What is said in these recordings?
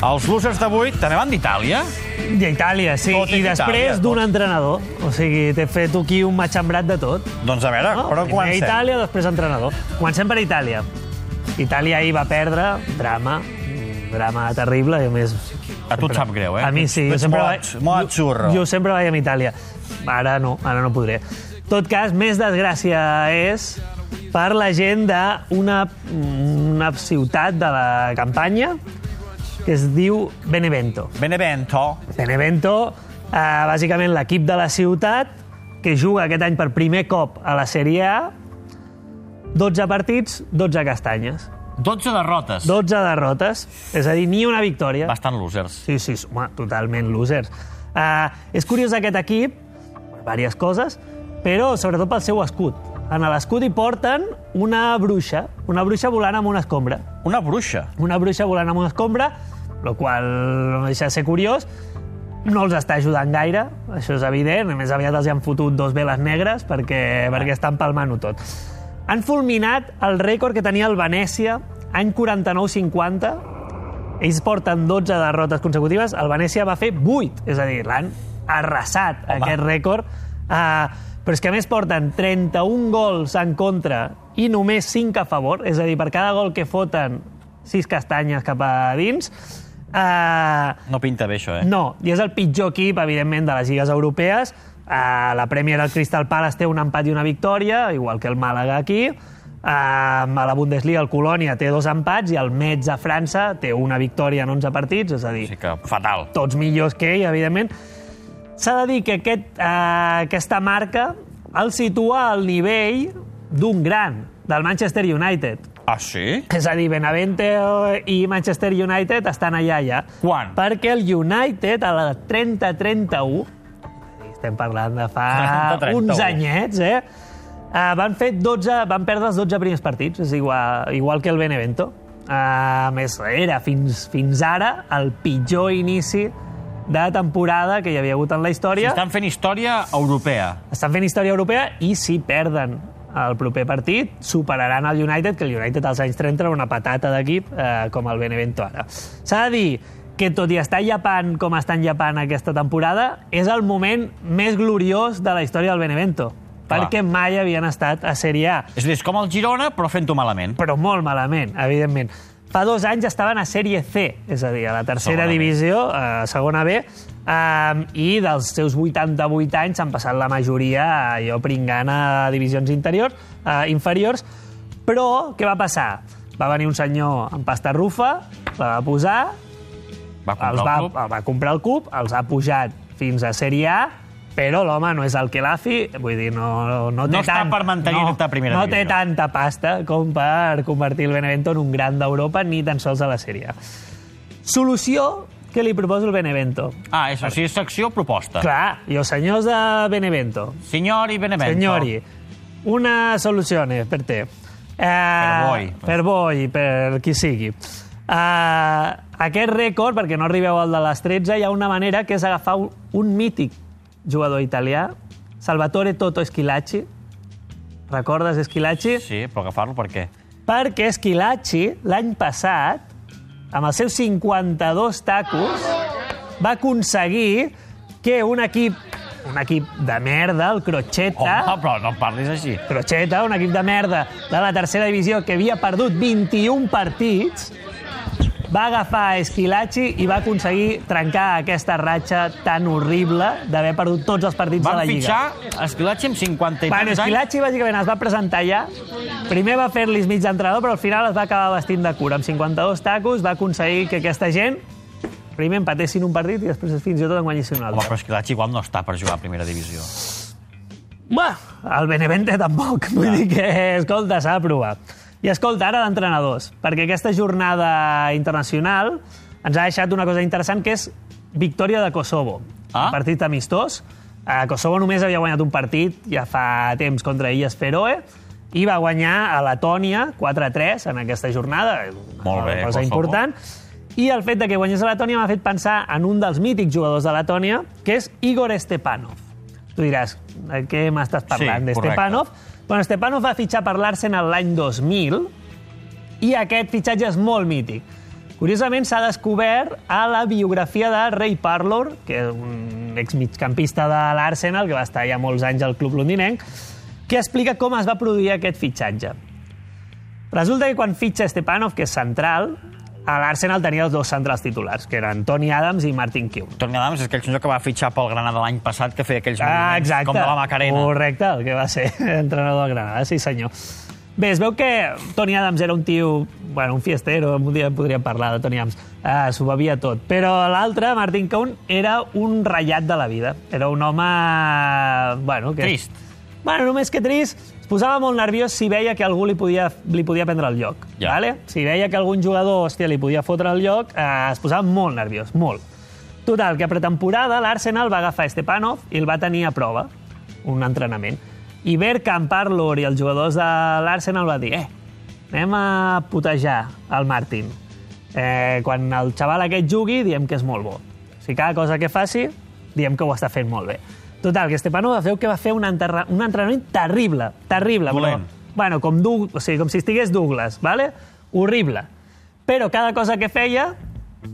Els losers d'avui també van d'Itàlia? D'Itàlia, sí. Tot I és després d'un entrenador. O sigui, t'he fet aquí un matxembrat de tot. Doncs a veure, No? però Primer comencem. Itàlia, després entrenador. Comencem per Itàlia. Itàlia ahir va perdre, drama, drama terrible, i a més... A tu et sap greu, eh? A mi sí. Jo ets sempre, molt- molt jo, xurro. jo sempre vaig amb Itàlia. Ara no, ara no podré. En tot cas, més desgràcia és per la gent d'una una ciutat de la campanya que es diu Benevento. Benevento. Benevento, eh, bàsicament l'equip de la ciutat, que juga aquest any per primer cop a la Sèrie A, 12 partits, 12 castanyes. 12 derrotes. 12 derrotes, és a dir, ni una victòria. Bastant losers. Sí, sí, home, totalment losers. Uh, és curiós aquest equip, per diverses coses, però sobretot pel seu escut. En l'escut hi porten una bruixa, una bruixa volant amb una escombra. Una bruixa. Una bruixa volant amb una escombra, el qual no deixa de ser curiós. No els està ajudant gaire, això és evident. A més aviat els hi han fotut dos veles negres perquè, perquè estan palmant-ho tot. Han fulminat el rècord que tenia el Venècia any 49-50. Ells porten 12 derrotes consecutives, el Venècia va fer 8, és a dir, l'han arrasat, Home. aquest rècord. Uh, però és que a més porten 31 gols en contra i només 5 a favor, és a dir, per cada gol que foten 6 castanyes cap a dins. Uh, No pinta bé, això, eh? no, i és el pitjor equip, evidentment, de les lligues europees. Uh, la Premier, el Crystal Palace, té un empat i una victòria, igual que el Màlaga aquí. Uh, a la Bundesliga, el Colònia té dos empats i el Metz a França té una victòria en 11 partits, és a dir, Sí que fatal. tots millors que ell, evidentment. S'ha de dir que aquest, eh, aquesta marca el situa al nivell d'un gran, del Manchester United. Ah, sí? És a dir, Benavente i Manchester United estan allà ja. Quan? Perquè el United, a la 30-31, estem parlant de fa 30-31. uns anyets, eh? Uh, van, fer 12, van perdre els 12 primers partits, és igual, igual que el Benevento. Uh, a més, era fins, fins ara el pitjor inici de temporada que hi havia hagut en la història. estan fent història europea. Estan fent història europea i si perden el proper partit, superaran el United, que el United als anys 30 era una patata d'equip eh, com el Benevento ara. S'ha de dir que tot i estar llepant com estan llepant aquesta temporada, és el moment més gloriós de la història del Benevento, Clar. perquè mai havien estat a Sèrie A És a dir, és com el Girona, però fent-ho malament. però molt malament, evidentment. Fa dos anys estaven a Sèrie C, és a dir, a la tercera Segona divisió, a segona B, um, i dels seus 88 anys s'han passat la majoria allò pringant a divisions interiors, uh, inferiors, però què va passar? Va venir un senyor amb pasta rufa, la va posar, Va comprar els va, el club. va comprar el club, els ha pujat fins a Sèrie A, però l'home no és el Kelafi, vull dir, no, no té No està tant... per mantenir-te a primera no, no té divisió. tanta pasta com per convertir el Benevento en un gran d'Europa, ni tan sols a la Sèrie. Solució que li proposa el Benevento. Ah, és, o sigui, secció proposta. Clar, i els senyors de Benevento, Signori Benevento. Signori, una soluzione per te. Eh, per voi. Per voi, per qui sigui. Eh, aquest rècord, perquè no arribeu al de les 13, hi ha una manera que és agafar un, un mític jugador italià, Salvatore Toto Schilacci. Recordes Schilacci? Sí, però agafar-lo per què? Perquè Schilacci, l'any passat, amb els seus 52 tacos, va aconseguir que un equip, un equip de merda, el Crotxeta... Home, però no parlis així. Crotxeta, un equip de merda de la tercera divisió que havia perdut 21 partits, va agafar a Esquilacci i va aconseguir trencar aquesta ratxa tan horrible d'haver perdut tots els partits de Van la Lliga. fitxar Esquilatxi amb 50 i Bueno, anys. Esquilacci bàsicament es va presentar ja. Primer va fer-li mig d'entrenador, però al final es va acabar vestint de cura. Amb 52 tacos va aconseguir que aquesta gent primer empatessin un partit i després fins i tot en guanyessin un Home, altre. però Esquilatxi igual no està per jugar a primera divisió. Bé, el Benevente tampoc. Vull dir que, escolta, s'ha de provar. I escolta, ara d'entrenadors, perquè aquesta jornada internacional ens ha deixat una cosa interessant, que és victòria de Kosovo. Ah. Un partit amistós. Eh, Kosovo només havia guanyat un partit ja fa temps contra Illes Feroe i va guanyar a Letònia 4-3 en aquesta jornada. Molt bé, cosa Kosovo. important. I el fet de que guanyés a Letònia m'ha fet pensar en un dels mítics jugadors de Letònia, que és Igor Stepanov. Tu diràs, de què m'estàs parlant? Sí, de correcte. Stepanov? Bueno, Stepanov va fitxar per l'Arsenal l'any 2000 i aquest fitxatge és molt mític. Curiosament, s'ha descobert a la biografia de Ray Parlour, que és un exmigcampista de l'Arsenal, que va estar ja molts anys al club londinenc, que explica com es va produir aquest fitxatge. Resulta que quan fitxa Stepanov, que és central, l'Arsenal tenia els dos centrals titulars, que eren Tony Adams i Martin Keown. Toni Adams és aquell senyor que va fitxar pel Granada l'any passat, que feia aquells Ah, exacte. com de la Macarena. Correcte, el que va ser entrenador del Granada, sí senyor. Bé, es veu que Tony Adams era un tio, bueno, un fiestero, un dia podríem parlar de Tony Adams, ah, s'ho bevia tot. Però l'altre, Martin Cohn, era un ratllat de la vida. Era un home... Bueno, que... Trist. Bueno, només que trist, posava molt nerviós si veia que algú li podia, li podia prendre el lloc. Ja. Vale? Si veia que algun jugador hòstia, li podia fotre el lloc, eh, es posava molt nerviós, molt. Total, que a pretemporada l'Arsenal va agafar Stepanov i el va tenir a prova, un entrenament. I Bergkamp, Parlour i els jugadors de l'Arsenal va dir eh, anem a putejar el Martin. Eh, quan el xaval aquest jugui, diem que és molt bo. Si cada cosa que faci, diem que ho està fent molt bé. Total, que Stepanov va fer que va fer un, enterra... un entrenament terrible, terrible. Dolent. Però, bueno, com, Doug... o sigui, com si estigués Douglas, ¿vale? horrible. Però cada cosa que feia,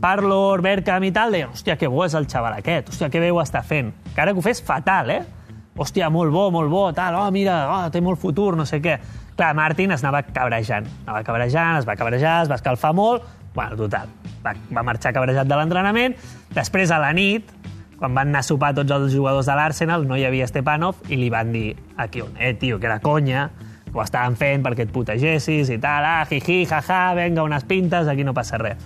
Parlour, Bergkamp i tal, deien, hòstia, que bo és el xaval aquest, hòstia, que bé ho està fent. Que ara que ho fes fatal, eh? Hòstia, molt bo, molt bo, tal, oh, mira, oh, té molt futur, no sé què. Clar, Martin es anava cabrejant, anava cabrejant, es va cabrejar, es va escalfar molt, bueno, total, va, va marxar cabrejat de l'entrenament, després a la nit, quan van anar a sopar tots els jugadors de l'Arsenal, no hi havia Stepanov, i li van dir a Kion, eh, tio, que era conya, ho estaven fent perquè et putegessis i tal, ah, jiji, jaja, venga, unes pintes, aquí no passa res.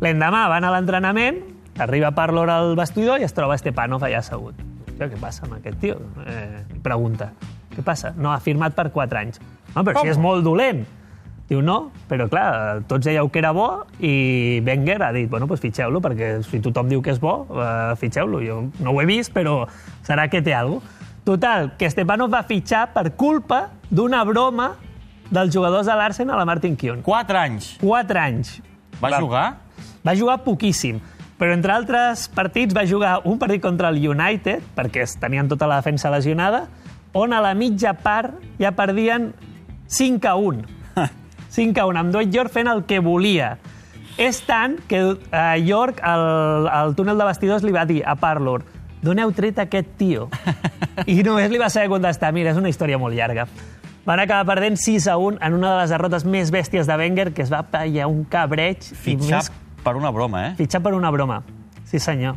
L'endemà van a l'entrenament, arriba Parlor al vestidor i es troba Stepanov allà assegut. Hòstia, què passa amb aquest tio? Eh, pregunta. Què passa? No, ha firmat per 4 anys. No, però Com? si és molt dolent. Diu, no, però clar, tots dèieu que era bo i Wenger ha dit, bueno, doncs fitxeu-lo, perquè si tothom diu que és bo, eh, fitxeu-lo. Jo no ho he vist, però serà que té alguna cosa. Total, que Stepanov va fitxar per culpa d'una broma dels jugadors de l'Arsenal a Martin Keown. Quatre anys. 4 anys. Va jugar? Va jugar poquíssim, però entre altres partits va jugar un partit contra el United, perquè es tenien tota la defensa lesionada, on a la mitja part ja perdien 5 a 1. 5 a 1, amb Dwight York fent el que volia. És tant que eh, York, al, al túnel de vestidors, li va dir a Parlour d'on heu tret aquest tio? I només li va saber contestar, mira, és una història molt llarga. Van acabar perdent 6 a 1 en una de les derrotes més bèsties de Wenger, que es va pallar un cabreig. Fitxar més per una broma, eh? Fitxar per una broma. Sí, senyor.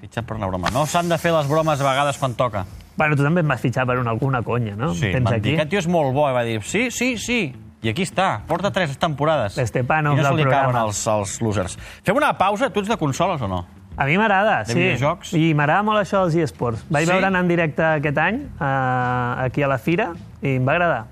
Fitxar per una broma. No s'han de fer les bromes a vegades quan toca. Bueno, tu també em vas fitxar per una, alguna conya, no? Sí, van aquí. dir, aquest tio és molt bo, i va dir, sí, sí, sí. I aquí està, porta tres temporades. L'Estepanov I no se del li programa. els, els losers. Fem una pausa, tu ets de consoles o no? A mi m'agrada, sí. videojocs? I m'agrada molt això dels eSports. Vaig Sí? veure'n en directe aquest any, eh, aquí a la Fira, i em va agradar.